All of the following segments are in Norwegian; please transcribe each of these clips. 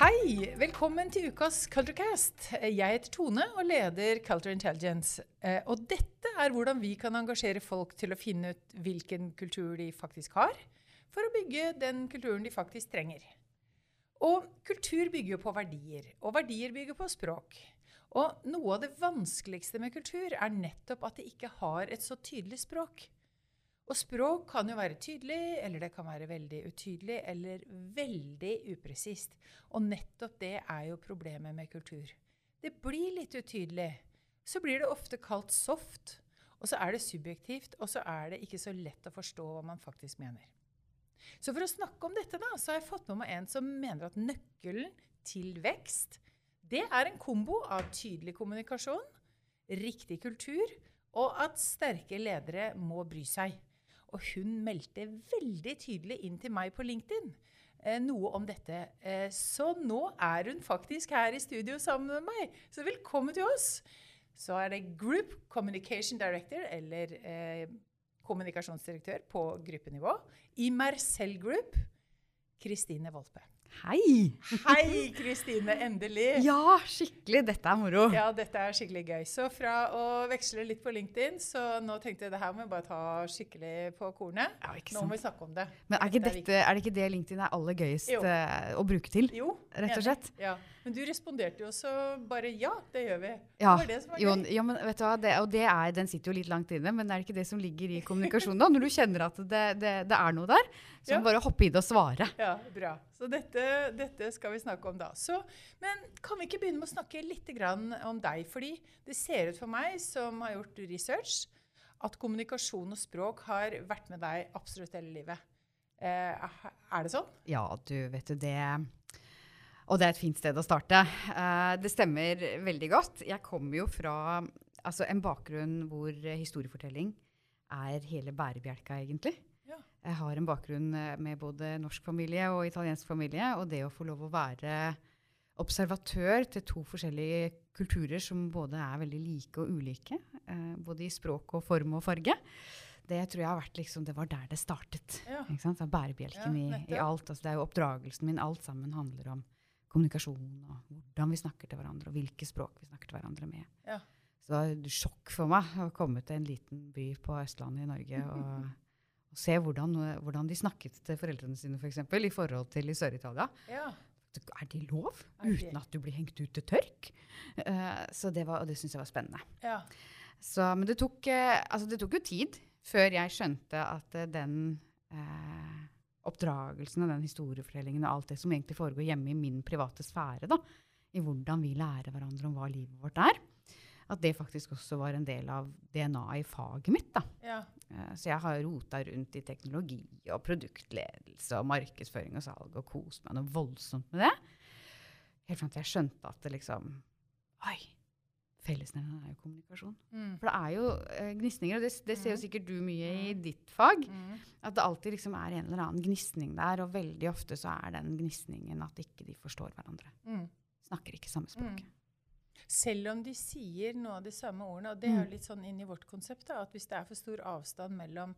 Hei! Velkommen til ukas Culturecast. Jeg heter Tone og leder Culture Intelligence. Eh, og dette er hvordan vi kan engasjere folk til å finne ut hvilken kultur de faktisk har, for å bygge den kulturen de faktisk trenger. Og kultur bygger jo på verdier, og verdier bygger på språk. Og noe av det vanskeligste med kultur er nettopp at det ikke har et så tydelig språk. Og språk kan jo være tydelig, eller det kan være veldig utydelig, eller veldig upresist. Og nettopp det er jo problemet med kultur. Det blir litt utydelig. Så blir det ofte kalt soft. Og så er det subjektivt, og så er det ikke så lett å forstå hva man faktisk mener. Så for å snakke om dette, da, så har jeg fått med meg en som mener at nøkkelen til vekst, det er en kombo av tydelig kommunikasjon, riktig kultur og at sterke ledere må bry seg. Og hun meldte veldig tydelig inn til meg på LinkedIn eh, noe om dette. Eh, så nå er hun faktisk her i studio sammen med meg. Så velkommen til oss. Så er det Group Communication Director, eller eh, kommunikasjonsdirektør på gruppenivå, i Marcel Group, Kristine Volpe. Hei! Hei, Kristine. Endelig. Ja, skikkelig. Dette er moro. Ja, dette er skikkelig gøy. Så fra å veksle litt på LinkedIn, så nå tenkte jeg det her må jeg bare ta skikkelig på kornet. Ja, ikke Nå må vi snakke om det. Men er Dette er dette, er det ikke det LinkedIn er aller gøyest Jo. eh, å bruke til? Jo, Rett og slett. Ja. Men du responderte jo så bare ja, det gjør vi. Ja, Det var det som var jo, ja, men vet du hva, det, og det er, den sitter jo litt langt inne, men er det ikke det som ligger i kommunikasjonen? da? Når du kjenner at det, det, det er noe der, så Ja. bare hoppe i det og svare. Ja, bra. Så dette, dette skal vi snakke om da. Så, men kan vi ikke begynne med å snakke litt grann om deg? Fordi det ser ut for meg, som har gjort research, at kommunikasjon og språk har vært med deg absolutt hele livet. Eh, er det sånn? Ja, du vet du det Og det er et fint sted å starte. Uh, det stemmer veldig godt. Jeg kommer jo fra altså, en bakgrunn hvor historiefortelling er hele bærebjelka, egentlig. Ja. Jeg har en bakgrunn eh, med både norsk familie og italiensk familie. Og det å få lov å være observatør til to forskjellige kulturer som både er veldig like og ulike, uh, både i språk og form og farge, det tror jeg har vært liksom, det var der det startet. Ja. Bærebjelken Ja, i, i alt. Altså, det er jo oppdragelsen min. Alt sammen handler om kommunikasjon og hvordan vi snakker til hverandre, og hvilke språk vi snakker til hverandre med. Ja. Så det var sjokk for meg å komme til en liten by på Østlandet i Norge og, og se hvordan, hvordan de snakket til foreldrene sine, f.eks., for eksempel, i forhold til i Sør-Italia. ja. Er det lov? Okay. Uten at du blir hengt ut til tørk? Uh, så det var, og det syns jeg var spennende. ja. Så, men det tok, uh, altså det tok jo tid før jeg skjønte at uh, den oppdragelsen og den historiefortellingen og alt det som egentlig foregår hjemme i min private sfære, da, i hvordan vi lærer hverandre om hva livet vårt er, at det faktisk også var en del av DNA-et i faget mitt. da. ja. Eh, Så jeg har rota rundt i teknologi og produktledelse og markedsføring og salg og kost meg noe voldsomt med det. Helt fram til jeg skjønte at det liksom Oi! Fellesnevneren er jo kommunikasjon. Mm. For det er jo eh, gnisninger, og det, det ser jo Mhm. sikkert du mye i ditt fag. Mm. At det alltid liksom er en eller annen gnisning der, og veldig ofte så er den gnisningen at ikke de forstår hverandre. Mm. Snakker ikke samme språk. Selv om de sier noe av de samme ordene, og det er jo Mm. litt sånn inn i vårt konsept, da, at hvis det er for stor avstand mellom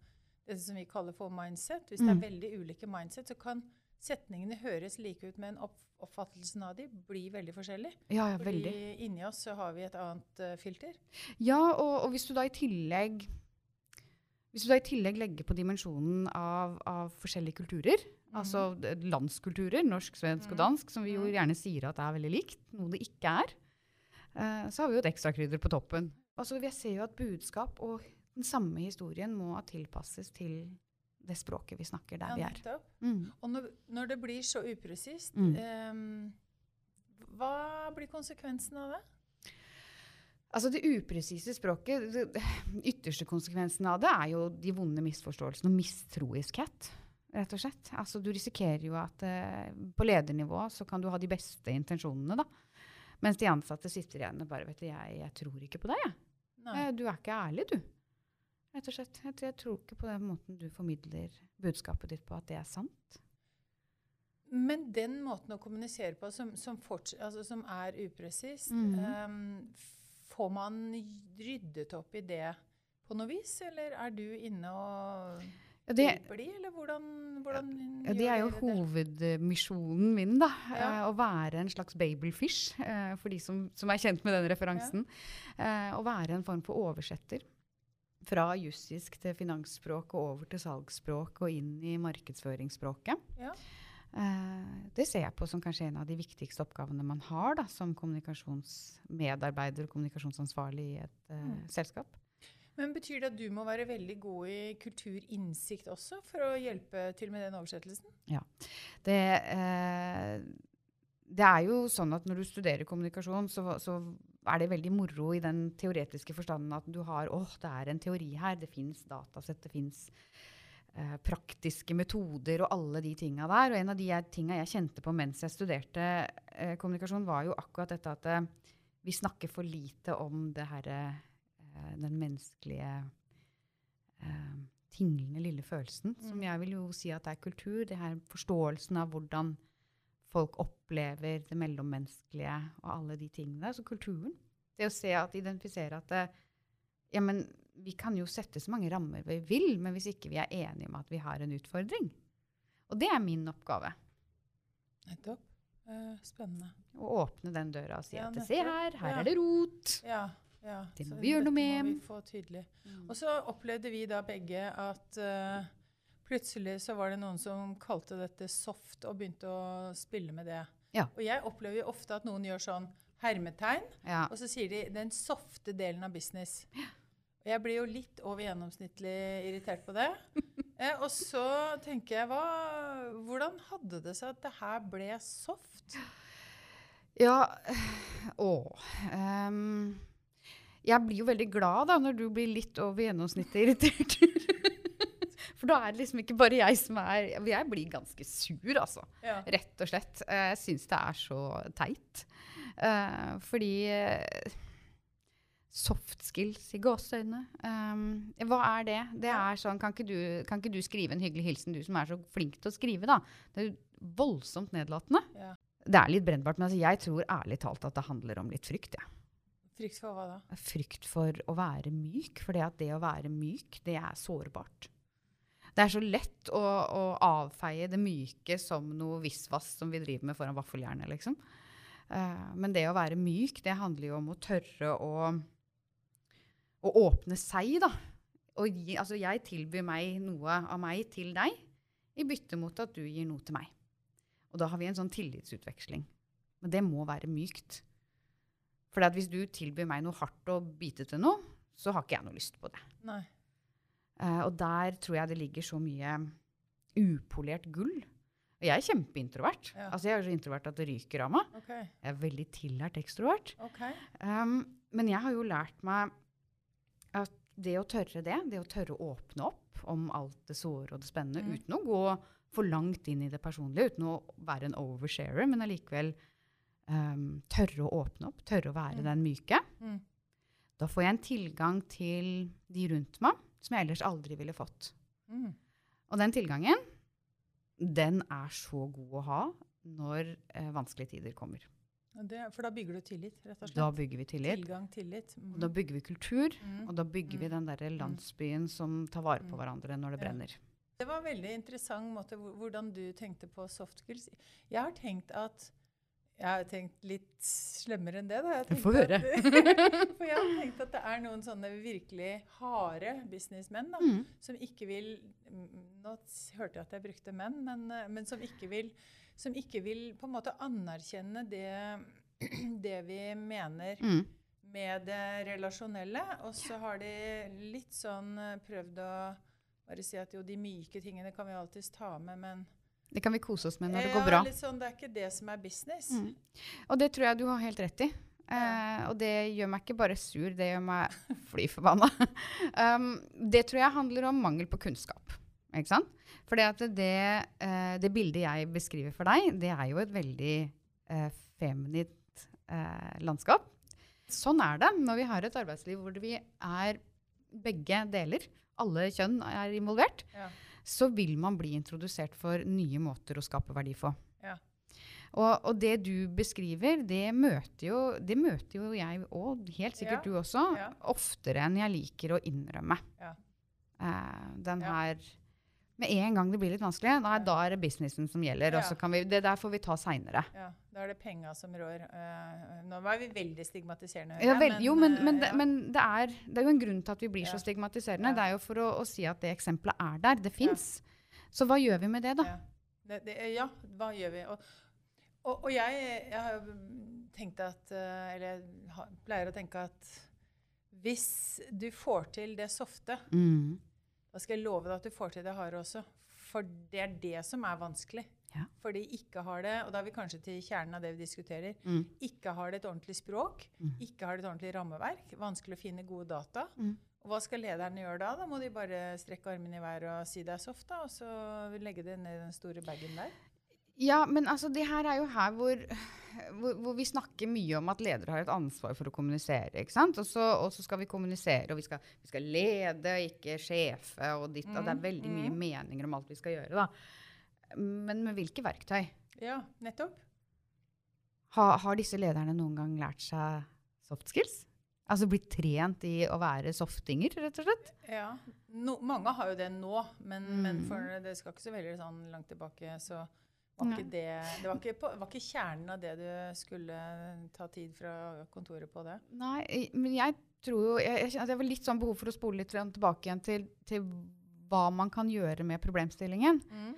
det som vi kaller for mindset, hvis det Mm. er veldig ulike mindset, så kan setningene høres like ut, men oppfattelsen av de blir veldig forskjellig. Ja, ja, Fordi inni oss så har vi et annet uh, filter. Ja, og, og hvis du da i tillegg hvis du da i tillegg legger på dimensjonen av, av forskjellige kulturer, altså landskulturer, norsk, svensk og Mhm. dansk, som vi jo gjerne sier at er veldig likt, noe det ikke er, uh, så har vi jo et ekstrakrydder på toppen. Altså, jeg ser jo at budskap og den samme historien må tilpasses til det språket vi snakker der Ja, vi er. Mm. Og når, når det blir så upresist, Mm. eh, hva blir konsekvensen av det? Altså Det upresise språket, det, ytterste konsekvensen av det er jo de vonde misforståelsene og mistroiskhet. rett og slett. Altså Du risikerer jo at eh, på ledernivå så kan du ha de beste intensjonene, da. Mens de ansatte sitter igjen og bare vet du, jeg, jeg tror ikke på deg, jeg. Nei. Eh, Du er ikke ærlig, du. Rett og slett. Jeg, jeg tror ikke på den måten du formidler budskapet ditt på, at det er sant. Men den måten å kommunisere på som, som, forts- altså, som er upresist, -hmm. um, får man ryddet opp i det på noe vis, eller er du inne og Ja, det, Hjelper de, eller hvordan, hvordan ja, det er jo hovedmisjonen min, da. Ja. Uh, å være en slags babelfish, uh, for de som, som er kjent med den referansen. Eh, å være en form for oversetter. Fra jussisk til finansspråk og over til salgsspråk og inn i markedsføringsspråket. Ja. Uh, det ser jeg på som kanskje en av de viktigste oppgavene man har da, som kommunikasjonsmedarbeider og kommunikasjonsansvarlig i et uh, Mm. selskap. Men Betyr det at du må være veldig god i kulturinnsikt også for å hjelpe til med den oversettelsen? Det, uh, det er jo sånn at når du studerer kommunikasjon, så, så er det veldig moro i den teoretiske forstanden at du har åh, det er en teori her, det fins datasett, det fins eh, praktiske metoder og alle de tinga der. Og en av de tinga jeg kjente på mens jeg studerte eh, kommunikasjon, var jo akkurat dette at eh, vi snakker for lite om det her, eh, Den menneskelige eh, tinglende lille følelsen, som Mm. jeg vil jo si at er kultur. Det her forståelsen av hvordan folk opplever det mellommenneskelige og alle de tingene. Så kulturen. Det å se at identifisere at det, ja, men vi kan jo sette så mange rammer vi vil, men hvis ikke vi er enige om at vi har en utfordring. Og det er min oppgave. Nettopp. Uh, spennende. Å åpne den døra og si Ja, at se her, her Ja. er det rot. Ja, ja. Det må så vi gjøre noe med. Det Må vi få tydelig. Og så opplevde vi da begge at eh, plutselig så var det noen som kalte dette soft, og begynte å spille med det. Ja. Og jeg opplever jo ofte at noen gjør sånn hermetegn, Ja. og så sier de 'den softe delen av business'. Og jeg blir jo litt over gjennomsnittlig irritert på det. Eh, og så tenker jeg, hva, hvordan hadde det seg at det her ble soft? Ja Å. Um, jeg blir jo veldig glad da når du blir litt over gjennomsnittet irritert. For da er det liksom ikke bare jeg som er Jeg blir ganske sur, altså. Ja. Rett og slett. Eh, Jeg syns det er så teit. Uh, fordi eh, Soft skills i gåseøynene. Um, hva er det? Det er sånn, kan ikke, du, kan ikke du skrive en hyggelig hilsen, du som er så flink til å skrive, da? Det er jo voldsomt nedlatende. Ja. Det er litt brennbart, men altså, jeg tror ærlig talt at det handler om litt frykt. Ja. Frykt for hva da? Frykt for å være myk, for det at det å være myk, det er sårbart. Det er så lett å, å avfeie det myke som noe visvas som vi driver med foran vaffeljernet, liksom. Uh, men det å være myk, det handler jo om å tørre å, å åpne seg, da. Gi, altså jeg tilbyr meg noe av meg til deg, i bytte mot at du gir noe til meg. Og da har vi en sånn tillitsutveksling. Men det må være mykt. For hvis du tilbyr meg noe hardt og bitete noe, så har ikke jeg noe lyst på det. Nei. Eh, og der tror jeg det ligger så mye upolert gull. Og jeg er kjempeintrovert. Ja. Altså jeg er så introvert at det ryker av meg. Okay. Jeg er veldig tillært ekstrovert. Okay. Um, men jeg har jo lært meg at det å tørre det, det å tørre å åpne opp om alt det såre og det spennende, Mm. uten å gå for langt inn i det personlige, uten å være en oversharer, men allikevel um, tørre å åpne opp, tørre å være Mm. den myke. Mm. Da får jeg en tilgang til de rundt meg som jeg ellers aldri ville fått. Mm. Og den tilgangen, den er så god å ha når eh, vanskelige tider kommer. Det, for da bygger du tillit, rett og slett. Da bygger vi tillit. Tilgang, tillit. Mm. Og da bygger vi kultur. Mm. Og da bygger vi Mm. den der landsbyen som tar vare på Mm. hverandre når det Ja. brenner. Det var en veldig interessant måte hvordan du tenkte på soft skills. Jeg har tenkt at Jeg har tenkt litt slemmere enn det. da. Jeg får høre. For jeg har tenkt at det er noen sånne virkelig harde businessmenn da, Mm. som ikke vil Nå hørte jeg at jeg brukte menn, men, eh, men som, ikke vil, som ikke vil på en måte anerkjenne det, det vi mener Mm. med det relasjonelle. Og så har de litt sånn eh, prøvd å bare si at jo, de myke tingene kan vi alltids ta med, men Det kan vi kose oss med når det går bra. Litt sånn, det er ikke det som er business. Mm. Og det tror jeg du har helt rett i. Ja. Eh, og det gjør meg ikke bare sur, det gjør meg fly forbanna. um, det tror jeg handler om mangel på kunnskap. Ikke sant? For det, det, eh, det bildet jeg beskriver for deg, det er jo et veldig uh, feminint landskap. Sånn er det når vi har et arbeidsliv hvor vi er begge deler. Alle kjønn er involvert. Ja. Så vil man bli introdusert for nye måter å skape verdi på. Ja. Og, og det du beskriver, det møter jo, det møter jo jeg og helt sikkert Ja. du også, Ja. oftere enn jeg liker å innrømme. Ja. Eh, den her Med en gang det blir litt vanskelig, nei, da er det businessen som gjelder. Ja. Og så kan vi, det der får vi ta seinere. Ja, da er det penga som rår. Uh, nå var vi veldig stigmatiserende. Ja, vel, jo, men, eh, men, det, ja. men det, er, det er jo en grunn til at vi blir så stigmatiserende. Det er jo for å, å si at det eksempelet er der. Det fins. Så hva gjør vi med det, da? Ja. Det, det, ja, hva gjør vi? Og, og, og jeg, jeg har jo tenkt at eh, Eller jeg pleier å tenke at hvis du får til det softe, Mm. Da skal jeg love deg at du får til det harde også. For det er det som er vanskelig. Ja. For de ikke har det, og da er vi kanskje til kjernen av det vi diskuterer, Mm. ikke har det et ordentlig språk, Mm. ikke har det et ordentlig rammeverk, vanskelig å finne gode data. Mm. Og hva skal lederne gjøre da? Da må de bare strekke armene i været og si det er soft, da, og så legge det ned i den store bagen der. Ja, men altså, det her er jo her hvor, hvor, hvor vi snakker mye om at ledere har et ansvar for å kommunisere. ikke sant? Og så, og så skal vi kommunisere, og vi skal, vi skal lede, ikke sjefe, og ditt, og det er Mm, veldig mye mm. meninger om alt vi skal gjøre. da. Men med hvilke verktøy? Ja, nettopp. Ha, har disse lederne noen gang lært seg soft skills? Altså blitt trent i å være softinger, rett og slett? Ja. No, mange har jo det nå, men, men Mm. for det skal ikke så veldig sånn langt tilbake, så var ikke det Det var ikke, på, var ikke kjernen av det du skulle ta tid fra kontoret på det. Nei, men jeg tror jo Jeg, jeg jeg var litt sånn behov for å spole litt tilbake igjen til, til hva man kan gjøre med problemstillingen. Mm.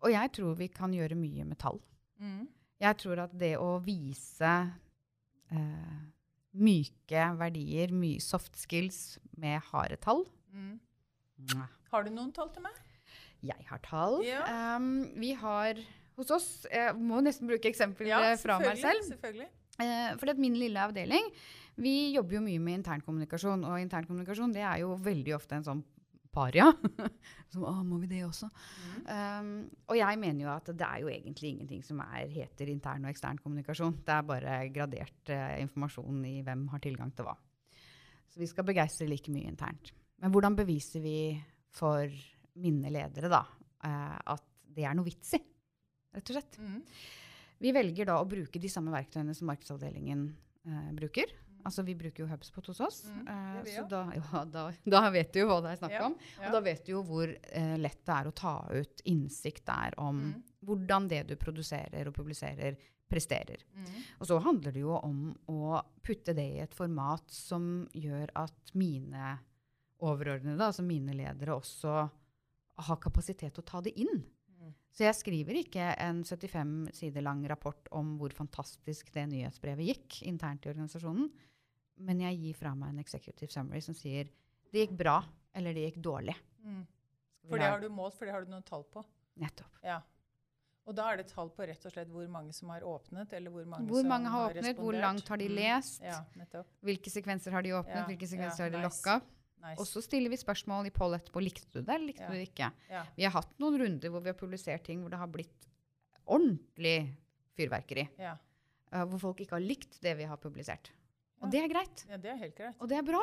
Og jeg tror vi kan gjøre mye med tall. Mm. Jeg tror at det å vise eh, myke verdier, mye soft skills med harde tall Mm. Har du noen tall til meg? Jeg har tall. Ja. Um, vi har hos oss Jeg må nesten bruke eksempel ja, fra meg selv. selvfølgelig. Eh, er min lille avdeling, vi jobber jo mye med internkommunikasjon. Og internkommunikasjon det er jo veldig ofte en sånn paria. Som, å, må vi det også? Mm. Um, og jeg mener jo at det er jo egentlig ingenting som er, heter intern og ekstern kommunikasjon. Det er bare gradert eh, informasjon i hvem har tilgang til hva. Så vi skal begeistre like mye internt. Men hvordan beviser vi for mine ledere da, eh, at det er noe vits i? Rett og slett. Mm. Vi velger da å bruke de samme verktøyene som markedsavdelingen eh, bruker. Altså Vi bruker jo HubSpot hos oss. Mm, eh, så da, ja, da, da vet du jo hva det er snakk Ja, om. ja. Da vet du jo hvor eh, lett det er å ta ut innsikt der om Mm. hvordan det du produserer og publiserer, presterer. Mm. Og så handler det jo om å putte det i et format som gjør at mine overordnede, altså mine ledere, også har kapasitet til å ta det inn. Mm. Så jeg skriver ikke en 75 sider lang rapport om hvor fantastisk det nyhetsbrevet gikk internt i organisasjonen, men jeg gir fra meg en executive summary som sier det gikk bra, eller det gikk dårlig. Mm. For det har du målt, for det har du noen tall på. Nettopp. Ja. Og da er det tall på rett og slett hvor mange som har åpnet, eller hvor mange Hvor som mange har åpnet, hvor langt har de Mm. lest, Ja, nettopp. hvilke sekvenser har de åpnet, Ja, hvilke sekvenser ja, har de nice. lokka. Nice. Og så stiller vi spørsmål i poll etterpå. Likte du det, eller likte Ja. du det ikke? ja. Vi har hatt noen runder hvor vi har publisert ting hvor det har blitt ordentlig fyrverkeri. Ja. Uh, hvor folk ikke har likt det vi har publisert. Og det er greit. ja, det er helt greit. Og det er bra.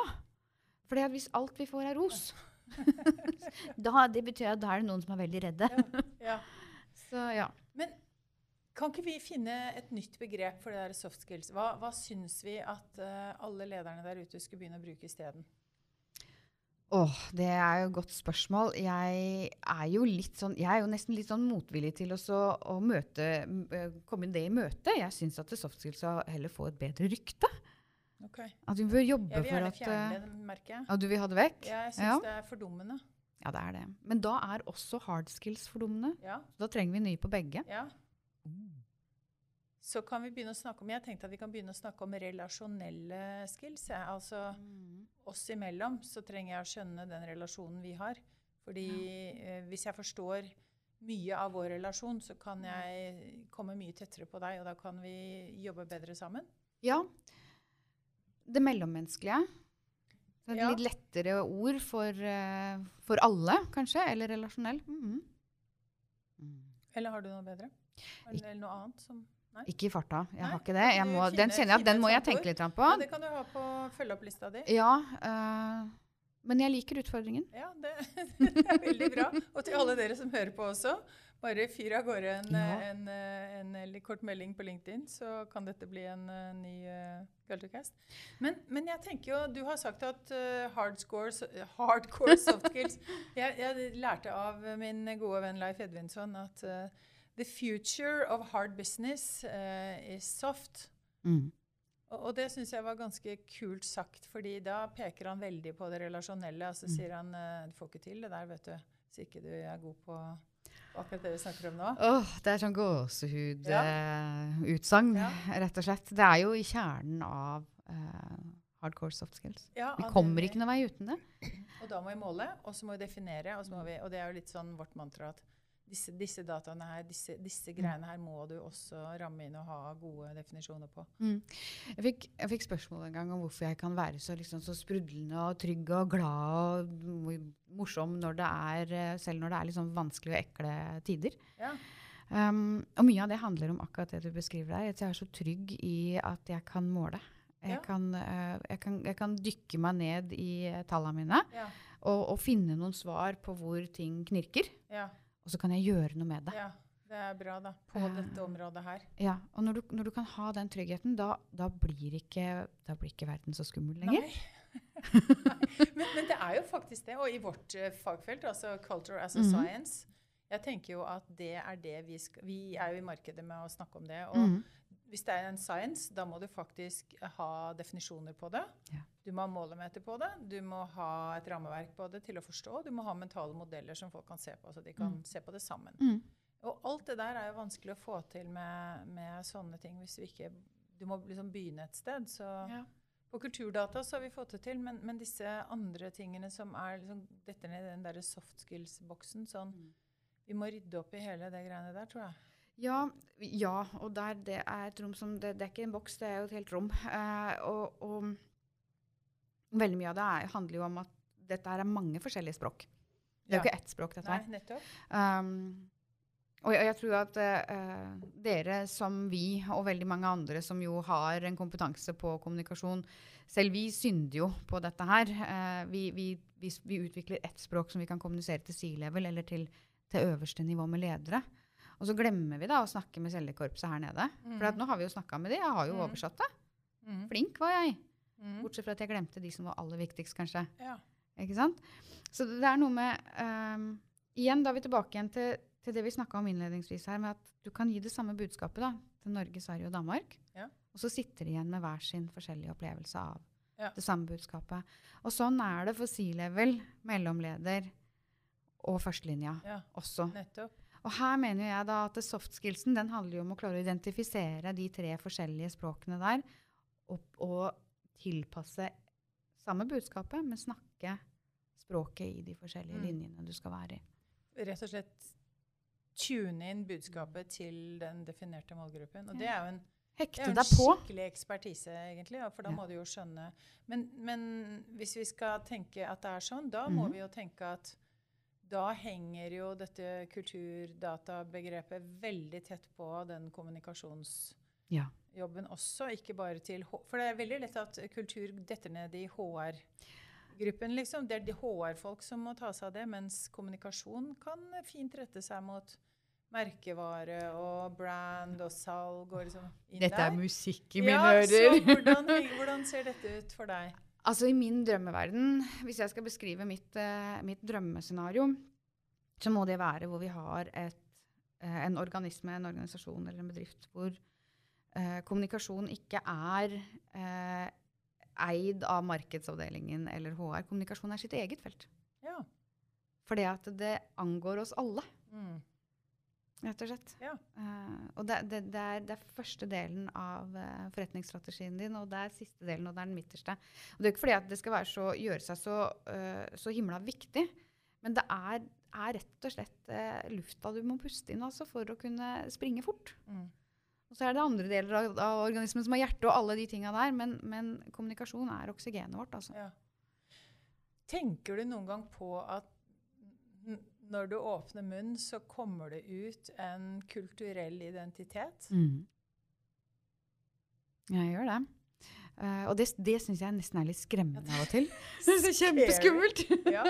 For hvis alt vi får er ros, da, det betyr at da er det noen som er veldig redde. Ja. Så ja. Men kan ikke vi finne et nytt begrep for det der soft skills? Hva, hva syns vi at uh, alle lederne der ute skulle begynne å bruke isteden? Åh, det er jo et godt spørsmål. Jeg er jo sånn, jeg er jo nesten litt sånn motvillig til å, så, å møte, eh, komme det i møte. Jeg syns at soft skills heller få et bedre rykte. Ok. At vi bør jobbe Jeg vil for gjerne at fjerne eh, det, merket. Ja, du vil ha det vekk? Ja, Jeg syns Ja. det er fordummende. Ja, det er det. Men da er også hard skills fordummende. Ja, da trenger vi nye på begge. ja. Så kan vi begynne å snakke om Jeg tenkte at vi kan begynne å snakke om relasjonelle skills. Ja. Altså oss imellom så trenger jeg å skjønne den relasjonen vi har. Fordi eh, hvis jeg forstår mye av vår relasjon, så kan jeg komme mye tettere på deg, og da kan vi jobbe bedre sammen. Ja. Det mellommenneskelige. Så et Ja. litt lettere ord for, eh, for alle, kanskje. Eller relasjonell. Mm. Eller har du noe bedre? Eller noe annet som Ikke i farta. Jeg Nei, har ikke det. Må, finner- den kjenner jeg at den må jeg tenke litt på. Ja, det kan du ha på følgeopp-lista di. Ja, øh, men jeg liker utfordringen. Ja, det, det er veldig bra. Og til alle dere som hører på også. Bare fyr av gårde en, Ja. en, en, eh, en, eh, kort melding på LinkedIn, så kan dette bli en eh, ny uh, Culturecast. Men, men jeg tenker jo, du har sagt at uh, hardcore, eh, hardcore soft skills jeg, jeg lærte av min gode venn Leif Edvinsson at eh, the future of hard business uh, is soft. Mm. Og, og det syns jeg var ganske kult sagt, fordi da peker han veldig på det relasjonelle. Og så Mm. sier han uh, du får ikke til det der, vet du, hvis ikke du er god på akkurat det vi snakker om nå. Åh, det er sånn gåsehud-utsagn, Ja. rett og slett. Det er jo i kjernen av hardcore soft skills. Ja, Vi kommer ikke noen vei uten det. Og da må vi måle, og så må vi definere. Og, vi, og det er jo litt sånn vårt mantra at disse, disse dataene her, disse, disse greiene her må du også ramme inn og ha gode definisjoner på. Jeg fikk, jeg fikk spørsmål en gang om hvorfor jeg kan være så, liksom, så sprudlende og trygg og glad og morsom når det er, eh, selv når det er liksom vanskelige og ekle tider. Ja. Um, og mye av det handler om akkurat det du beskriver der. At jeg er så trygg i at jeg kan måle. Jeg, Ja. kan, uh, jeg, kan, jeg kan dykke meg ned i tallene mine Ja, og, og finne noen svar på hvor ting knirker. ja, Og så kan jeg gjøre noe med det. ja. Det er bra, da. På uh, dette området her. Ja, og når du, når du kan ha den tryggheten, da, da, blir, ikke, da blir ikke verden så skummel lenger. Nei. Nei. Men, men det er jo faktisk det. Og i vårt uh, fagfelt, altså culture as a Mhm. science, jeg tenker jo at det er det vi skal Vi er jo i markedet med å snakke om det. Og Mhm. Hvis det er en science, da må du faktisk ha definisjoner på det. Ja. Du må ha målemeter på det. Du må ha et rammeverk på det til å forstå. Du må ha mentale modeller som folk kan se på, så de kan Mm. se på det sammen. Mm. Og alt det der er jo vanskelig å få til med, med sånne ting hvis du ikke Du må liksom begynne et sted. Så Ja. på kulturdata så har vi fått det til, men, men disse andre tingene som er liksom Dette ned i den derre soft skills-boksen, sånn Mm. Vi må rydde opp i hele det greiene der, tror jeg. Ja, ja, og der, det er et rom som det, det er ikke en boks, det er jo et helt rom. Eh, og, og veldig mye av det er, handler jo om at dette er mange forskjellige språk. Det er jo Ja. ikke ett språk, dette Nei, her. nettopp. Um, og jeg, jeg tror at uh, dere som vi, og veldig mange andre som jo har en kompetanse på kommunikasjon, selv vi synder jo på dette her. Uh, vi, vi, vi, vi utvikler ett språk som vi kan kommunisere til C-level eller til, til øverste nivå med ledere. Og så glemmer vi da å snakke med cellekorpset her nede. For at nå har vi jo snakka med de, jeg har jo Mhm. oversatt det. Mm. Flink var jeg. Mhm. Bortsett fra at jeg glemte de som var aller viktigst, kanskje. Ja. Ikke sant? Så det er noe med um, Igjen, da er vi tilbake igjen til, til det vi snakka om innledningsvis her, med at du kan gi det samme budskapet da, til Norge, Sverige og Danmark. Ja. Og så sitter de igjen med hver sin forskjellige opplevelse av Ja. det samme budskapet. Og sånn er det for C-level, mellomleder og førstelinja ja, også. nettopp. Og her mener jeg da at soft skillsen den handler jo om å klare å identifisere de tre forskjellige språkene der, og, og tilpasse samme budskapet, men snakke språket i de forskjellige Mm. linjene du skal være i. Rett og slett tune inn budskapet til den definerte målgruppen. Og det er jo en, er en skikkelig ekspertise, egentlig. For da Ja. må du jo skjønne men, men hvis vi skal tenke at det er sånn, da må Mhm. vi jo tenke at da henger jo dette kulturdatabegrepet veldig tett på den kommunikasjonsjobben Ja. også, ikke bare til H For det er veldig lett at kultur detter ned i HR-gruppen, liksom. Det er de HR-folk som må ta seg av det, mens kommunikasjon kan fint rette seg mot merkevare og brand og salg og liksom inn Dette er musikk i ja, mine Så ører. hvordan, hvordan ser dette ut for deg? Altså I min drømmeverden, hvis jeg skal beskrive mitt, eh, mitt drømmescenario, så må det være hvor vi har et, eh, en organisme, en organisasjon eller en bedrift hvor eh, kommunikasjon ikke er eh, eid av markedsavdelingen eller HR. Kommunikasjon er sitt eget felt. Ja. Fordi at det angår oss alle, Mm. Rett og slett. Ja. Uh, og det, det, det, er, det er første delen av uh, forretningsstrategien din, og det er siste delen, og det er den midterste. Og det er ikke fordi at det skal være så, gjøre seg så, uh, så himla viktig, men det er, er rett og slett lufta du må puste inn altså, for å kunne springe fort. Mm. Og så er det andre deler av, av organismen som har hjerte og alle de tinga der, men, men kommunikasjon er oksygenet vårt. Altså. Ja. Tenker du noen gang på at når du åpner munnen, så kommer det ut en kulturell identitet? Mm. Jeg gjør det. Uh, og det, det syns jeg nesten er litt skremmende av og til. Det er kjempeskummelt. Ja.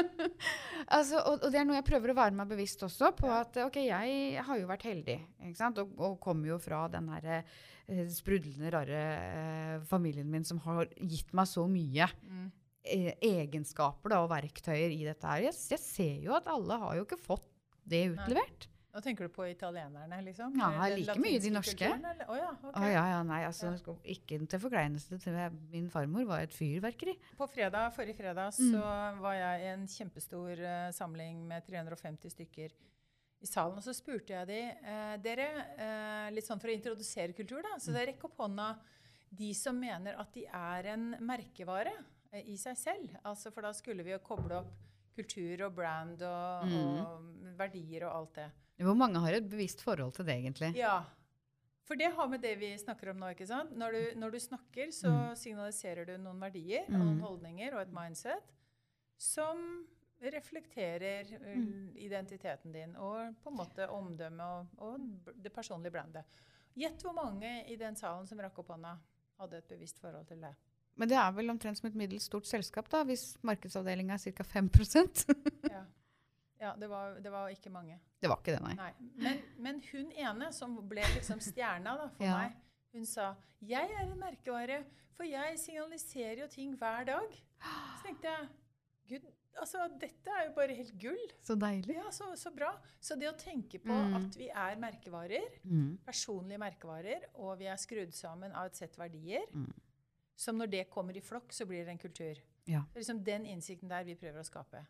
altså, og, og det er noe jeg prøver å være meg bevisst også på at ok, jeg har jo vært heldig. Og, og kommer jo fra den her eh, sprudlende, rare eh, familien min som har gitt meg så mye Mm. Eh, egenskaper da, og verktøyer i dette her. Jeg, jeg ser jo at alle har jo ikke fått det utlevert. Nå tenker du på italienerne, liksom? Ja, like mye de norske. kulturen, oh, Å ja, okay. oh, ja, ja, nei, altså, Ja. Ikke til forkleinelse til min farmor var et fyrverkeri. På fredag, forrige fredag Mm. så var jeg i en kjempestor uh, samling med 350 stykker i salen. Og så spurte jeg de, eh, dere, eh, litt sånn for å introdusere kultur, da, Mm. så rekk opp hånda de som mener at de er en merkevare i seg selv. Altså, for da skulle vi jo koble opp kultur og brand og, Mm. og verdier og alt det. Hvor mange har et bevisst forhold til det, egentlig? Ja. For det har med det vi snakker om nå. ikke sant? Når du, når du snakker, så Mm. signaliserer du noen verdier Mm. noen holdninger og et mindset som reflekterer uh, Mm. identiteten din og på en måte omdømmet og, og det personlige brandet. Gjett hvor mange i den salen som rakk opp hånda, hadde et bevisst forhold til det. Men det er vel omtrent som et middels stort selskap, da, hvis markedsavdelinga er ca. 5% Ja, ja det, var, det var ikke mange. Det var ikke det, nei. Nei. Men, men hun ene, som ble liksom stjerna da, for Ja. meg, hun sa 'Jeg er en merkevare, for jeg signaliserer jo ting hver dag'. Så tenkte jeg Gud, altså dette er jo bare helt gull. Så deilig. Ja, så, så bra. Så det å tenke på Mm. at vi er merkevarer, Mm. personlige merkevarer, og vi er skrudd sammen av et sett verdier, Mm. Som når det kommer i flokk, så blir det en kultur. Ja. Det er liksom den innsikten der vi prøver å skape.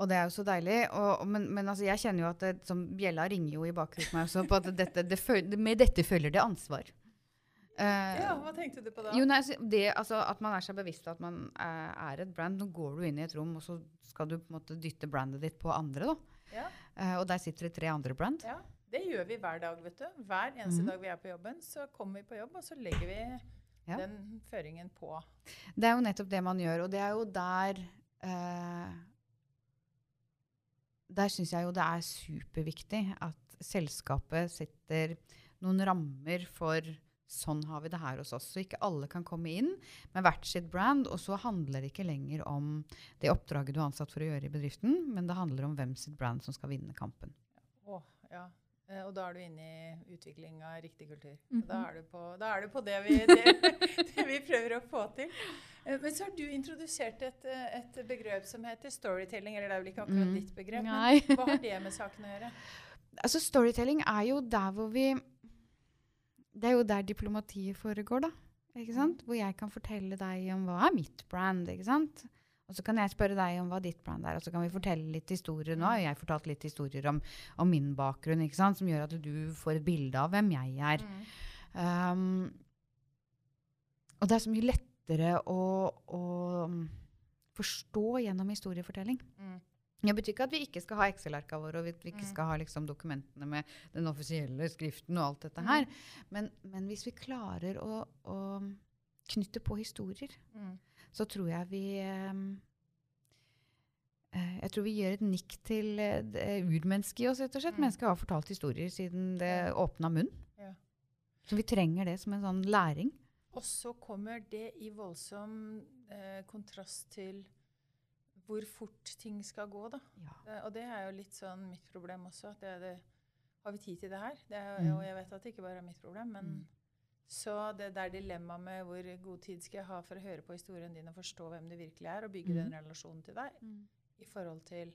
Og det er jo så deilig. Og, men, men altså, jeg kjenner jo at det, som bjella ringer jo i bakhuet på meg også på at dette, det føl, med dette følger det ansvar. Uh, Ja, Hva tenkte du på da? Jo, nei, altså, det, altså, at man er seg bevisst at man er, er et brand. Nå går du inn i et rom, og så skal du på en måte dytte brandet ditt på andre. da. Ja. Uh, og der sitter det tre andre brand. Ja, det gjør vi hver dag, vet du. Hver eneste Mhm. dag vi er på jobben, så kommer vi på jobb, og så legger vi Ja. den føringen på. Det er jo nettopp det man gjør, og det er jo der eh, Der syns jeg jo det er superviktig at selskapet setter noen rammer for Sånn har vi det her hos oss. Så ikke alle kan komme inn med hvert sitt brand. Og så handler det ikke lenger om det oppdraget du er ansatt for å gjøre i bedriften, men det handler om hvem sitt brand som skal vinne kampen. Å, ja. Eh, Og da er du inne i utvikling av riktig kultur. Mm -hmm. Da er du på, da er du på det, vi, det, det vi prøver å få til. Eh, Men så har du introdusert et, eh, et begrep som heter storytelling. Eller det er vel ikke akkurat Mm. ditt begrep, Nei. men hva har det med saken å gjøre? Altså, storytelling er jo der hvor vi Det er jo der diplomatiet foregår, da. Ikke sant? Hvor jeg kan fortelle deg om hva er mitt brand, ikke sant? Og så kan jeg spørre deg om hva ditt plan er, og så kan vi fortelle litt historier. Nå har jeg fortalt litt historier om, om min bakgrunn, som gjør at du får et bilde av hvem jeg er. Mm. Um, og det er så mye lettere å, å forstå gjennom historiefortelling. Mm. Det betyr ikke at vi ikke skal ha Excel-arka våre, og vi, vi ikke Mm. skal ha liksom, dokumentene med den offisielle skriften og alt dette her. Men, men hvis vi klarer å, å knytte på historier, Mm. Så tror jeg vi ehm, eh, Jeg tror vi gjør et nikk til eh, urmennesket i oss, rett og slett. Mm. Mennesket har fortalt historier siden det åpna munn. Ja. Så vi trenger det som en sånn læring. Og så kommer det i voldsom eh, kontrast til hvor fort ting skal gå, da. Ja. Eh, og det er jo litt sånn mitt problem også. at det, er det, Har vi tid til det her? Det er, Mm. Og jeg vet at det ikke bare er mitt problem, men Mm. Så det der dilemmaet med hvor god tid skal jeg ha for å høre på historien din og forstå hvem du virkelig er, og bygge den Mm. relasjonen til deg, i forhold til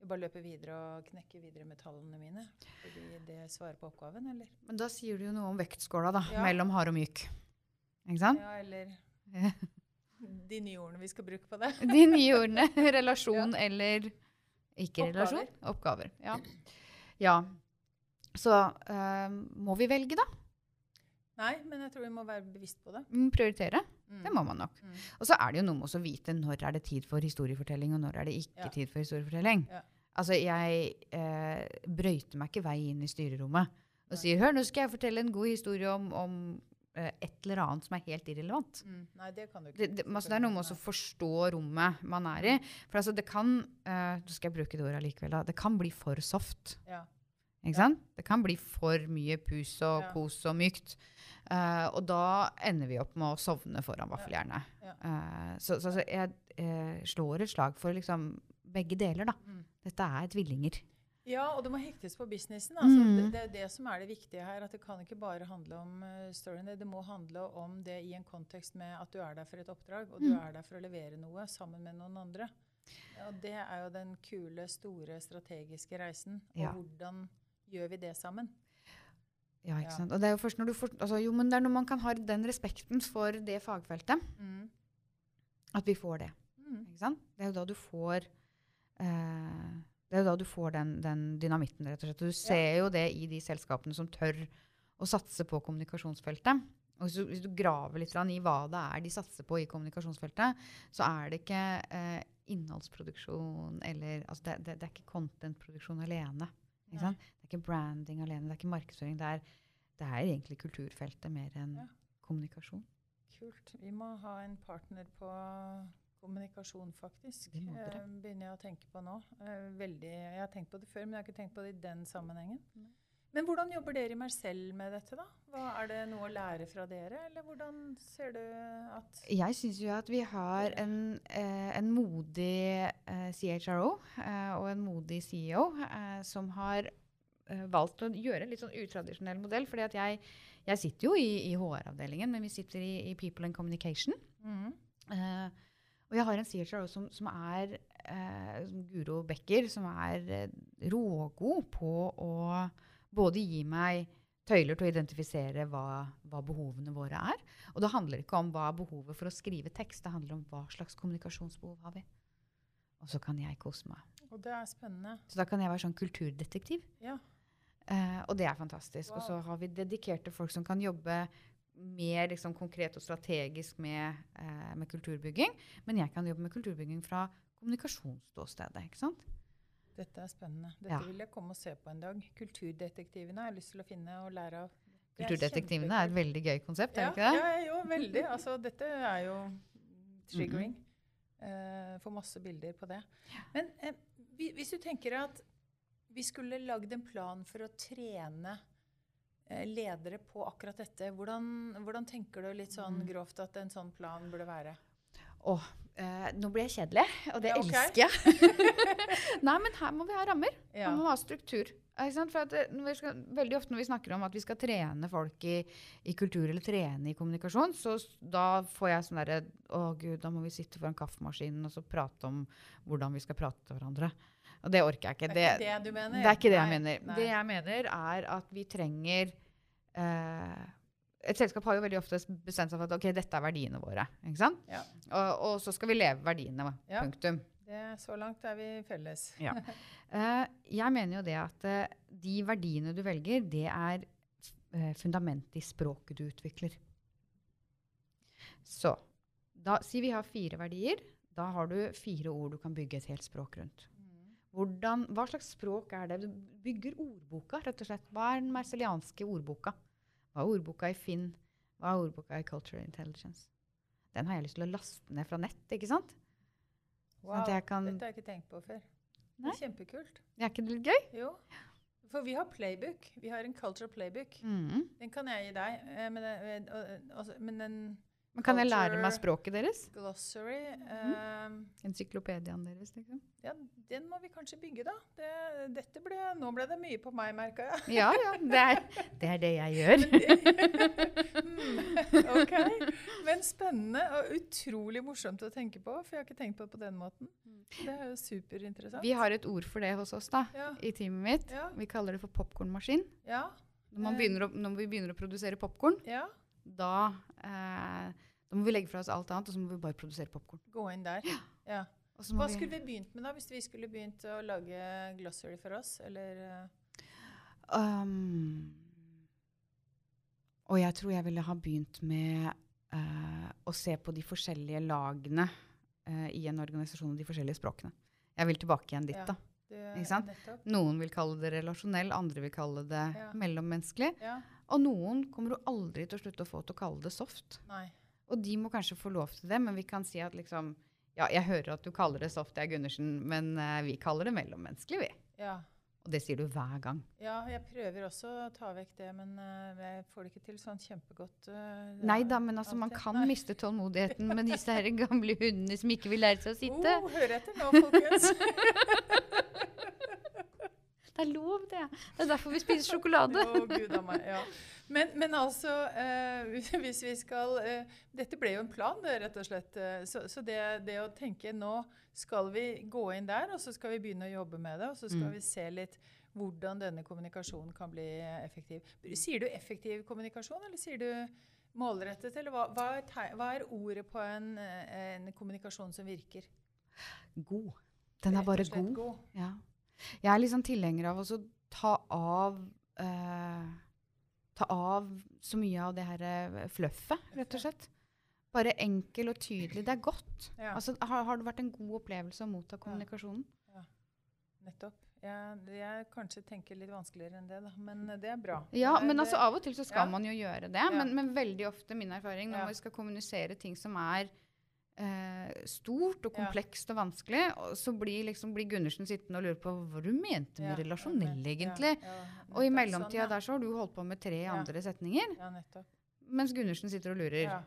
å bare løpe videre og knekke videre med tallene mine. Fordi det svarer på oppgaven, eller? Men da sier du jo noe om vektskåla, da. Ja. Mellom hard og myk. Ikke sant? Ja, eller de nye ordene vi skal bruke på det. De nye ordene. Relasjon eller ikke Oppgaver. relasjon. Oppgaver. Ja. ja. Så øhm, må vi velge, da. Nei, men jeg tror vi må være bevisst på det. Mm, Prioritere. Mm. Det må man nok. Mm. Og så er det jo noe med å vite når er det tid for historiefortelling, og når er det ikke Ja. tid for historiefortelling. Ja. Altså, jeg eh, brøyter meg ikke vei inn i styrerommet og Nei. sier hør, nå skal jeg fortelle en god historie om, om eh, et eller annet som er helt irrelevant. Mm. Nei, det kan du ikke. Det, det, altså, det er noe med å forstå rommet man er i. For altså, det kan eh, Nå skal jeg bruke det ordet allikevel. Det kan bli for soft. Ja. Ikke sant? Det kan bli for mye pus og Ja. kos og mykt. Uh, og da ender vi opp med å sovne foran vaffeljernet. Ja. Uh, så så, så jeg eh, slår et slag for liksom begge deler, da. Mm. Dette er tvillinger. Ja, og det må hektes på businessen. Altså, Mm. det, det er det som er det viktige her. At det kan ikke bare handle om uh, storyen. Det, må handle om det i en kontekst med at du er der for et oppdrag, og du Mm. er der for å levere noe sammen med noen andre. Ja, og det er jo den kule, store, strategiske reisen. Og Ja. hvordan gjør vi det sammen? Ja, ikke Ja. sant? Og det er jo først når du for, altså, jo, men det er når man kan ha den respekten for det fagfeltet, Mm. at vi får det. Mm. Ikke sant? Det er jo da du får eh, det er jo da du får den, den dynamitten, rett og slett. Og du ser jo det i de selskapene som tør å satse på kommunikasjonsfeltet. Og hvis du, hvis du graver litt i hva det er de satser på i kommunikasjonsfeltet, så er det ikke eh, innholdsproduksjon eller altså det, det, det er ikke contentproduksjon alene. Ikke sant? Det er ikke branding alene, det er ikke markedsføring. Det er, det er egentlig kulturfeltet mer enn Ja. kommunikasjon. Kult. Vi må ha en partner på kommunikasjon, faktisk. Eh, begynner jeg å tenke på nå. Eh, veldig, jeg har tenkt på det før, men jeg har ikke tenkt på det i den sammenhengen. Nei. Men hvordan jobber dere i Marcel med dette, da? Hva, er det noe å lære fra dere, eller hvordan ser du at Jeg syns jo at vi har en, eh, en modig eh, CHRO eh, og en modig CEO som har valgt å gjøre en litt sånn utradisjonell modell. fordi at jeg, jeg sitter jo i, i HR-avdelingen, men vi sitter i, i People and Communication. Mm. Eh, og jeg har en CHRO som, som er eh, Guro Becker, som er rågod på å både gi meg tøyler til å identifisere hva, hva behovene våre er. Og det handler ikke om hva er behovet for å skrive tekst, det handler om hva slags kommunikasjonsbehov har vi. Og så kan jeg kose meg. Og det er spennende. Så da kan jeg være sånn kulturdetektiv. Ja. Uh, og det er fantastisk. Og så har vi dedikerte folk som kan jobbe mer liksom, konkret og strategisk med, uh, med kulturbygging. Men jeg kan jobbe med kulturbygging fra kommunikasjonsståstedet. ikke sant? Dette er spennende. Dette Ja. vil jeg komme og se på en dag. Kulturdetektivene har jeg lyst til å finne og lære av. Det Kulturdetektivene er et veldig gøy konsept, er det ikke det? ja, jo, veldig. Altså, dette er jo triggering. Eh, Får masse bilder på det. Men uh, hvis du tenker at vi skulle lagd en plan for å trene eh, ledere på akkurat dette, hvordan, hvordan tenker du litt sånn Mm. grovt at en sånn plan burde være? Åh, eh, nå blir jeg kjedelig, og det Ja, okay. elsker jeg. Nei, men her må vi ha rammer. Ja. Man må ha struktur. For at, eh, skal, veldig ofte når vi snakker om at vi skal trene folk i, i kultur eller trene i kommunikasjon, så da får jeg sånn derre Å gud, da må vi sitte foran kaffemaskinen og så prate om hvordan vi skal prate til hverandre. Og det orker jeg ikke. Det er ikke det du mener? Det er ikke det jeg mener. nei. Det jeg mener, er at vi trenger eh, Et selskap har jo veldig ofte bestemt seg for at ok, dette er verdiene våre. ikke sant? Ja. Og, og så skal vi leve verdiene. Ja. Punktum. Det, så langt er vi felles. Ja. uh, jeg mener jo det at uh, de verdiene du velger, det er uh, fundamentet i språket du utvikler. Så da, si vi har fire verdier. Da har du fire ord du kan bygge et helt språk rundt. Mm. Hvordan, hva slags språk er det? Du bygger ordboka, rett og slett. Hva er den merselianske ordboka? Hva er ordboka i Finn? Hva er ordboka i Cultural Intelligence? Den har jeg lyst til å laste ned fra nett, ikke sant? Wow, at jeg kan- Dette har jeg ikke tenkt på før. Det er kjempekult. Er ikke det litt gøy? Jo. For vi har playbook. Vi har en cultural playbook. Mm. Den kan jeg gi deg. eh, Men, den- eh, altså, men den Men kan jeg lære meg språket deres? glossary Mhm. eh, Encyklopediaen deres, liksom? Ja, den må vi kanskje bygge, da. Det, dette ble, nå ble det mye på meg, merka jeg. Ja, ja. Det er det, er det jeg gjør. Hmm, ok. Men spennende og utrolig morsomt å tenke på, for jeg har ikke tenkt på det på den måten. Det er jo superinteressant. Vi har et ord for det hos oss da, Ja. i teamet mitt. Ja. Vi kaller det for popkornmaskin. Ja. Når, man Eh. å, når vi begynner å produsere popkorn, ja. da, eh, da må vi legge fra oss alt annet, og så må vi bare produsere popkorn. Gå inn der. Ja. ja. Hva vi- skulle vi begynt med da, hvis vi skulle begynt å lage glossary for oss? Eller Um, og jeg tror jeg ville ha begynt med uh, å se på de forskjellige lagene uh, i en organisasjon og de forskjellige språkene. Jeg vil tilbake igjen dit, Ja. da. Noen vil kalle det relasjonell, andre vil kalle det Ja. mellommenneskelig. Ja. Og noen kommer du aldri til å slutte å få til å kalle det soft. Nei. Og de må kanskje få lov til det, men vi kan si at liksom Ja, jeg hører at du kaller det soft, jeg Gundersen, men uh, vi kaller det mellommenneskelig, vi. Ja. Og det sier du hver gang. Ja, jeg prøver også å ta vekk det, men uh, jeg får det ikke til sånn kjempegodt. Uh, Nei da, men altså, man kan Nei. miste tålmodigheten med disse her gamle hundene som ikke vil lære seg å sitte. Oh, hør etter nå, folkens. Det er lov, det. Det er derfor vi spiser sjokolade. Å, Gud meg. Ja. Men, men altså, eh, hvis vi skal eh, Dette ble jo en plan, det, rett og slett. Eh, så så det, det å tenke nå skal vi gå inn der, og så skal vi begynne å jobbe med det. Og så skal Mm. vi se litt hvordan denne kommunikasjonen kan bli effektiv. Sier du effektiv kommunikasjon, eller sier du målrettet? Eller hva, hva, er, teg- hva er ordet på en, en kommunikasjon som virker? God. Den er bare god. god. Ja. Jeg er liksom tilhenger av å ta av eh, Ta av så mye av det her eh, fluffet, rett og slett. Bare enkel og tydelig. Det er godt. Ja. Altså, har, har det vært en god opplevelse å motta kommunikasjonen? Nettopp. Jeg, jeg kanskje tenker litt vanskeligere enn det, da. Men eh, det er bra. Ja, men det- altså av og til så skal ja. man jo gjøre det. Ja. Men, men veldig ofte, min erfaring, når Ja. vi skal kommunisere ting som er stort og Ja. komplekst og vanskelig, og så blir, liksom, blir Gundersen sittende og lure på hva du mente med Ja, relasjonell, egentlig. Ja, ja, Og i mellomtida Sånn, ja. der så har du holdt på med tre Ja. andre setninger, Ja, mens Gundersen sitter og lurer. Ja.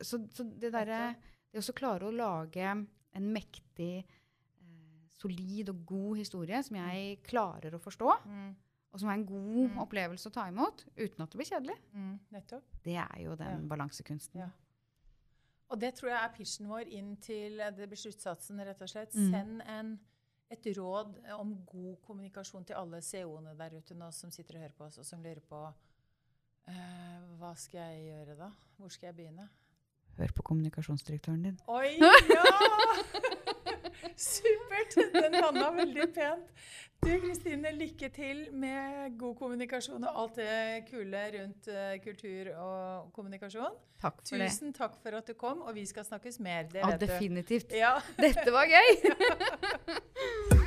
Så, så det derre Det å klare å lage en mektig, eh, solid og god historie som jeg klarer å forstå, Mm, og som er en god Mm. opplevelse å ta imot, uten at det blir kjedelig, mm, det er jo den Ja. balansekunsten. Og det tror jeg er pitchen vår inn til eh, det blir sluttsatsen, rett og slett. Mm. Send en, et råd om god kommunikasjon til alle CO-ene der ute nå som sitter og hører på oss, og som lurer på uh, hva skal jeg gjøre da? Hvor skal jeg begynne? Hør på kommunikasjonsdirektøren din. Oi, ja! Supert! Den landa veldig pent. Du Kristine, lykke til med god kommunikasjon og alt det kule rundt eh, kultur og kommunikasjon. Takk for det. Tusen takk for at du kom, og vi skal snakkes mer. Det Ja, definitivt. Ja. Dette var gøy!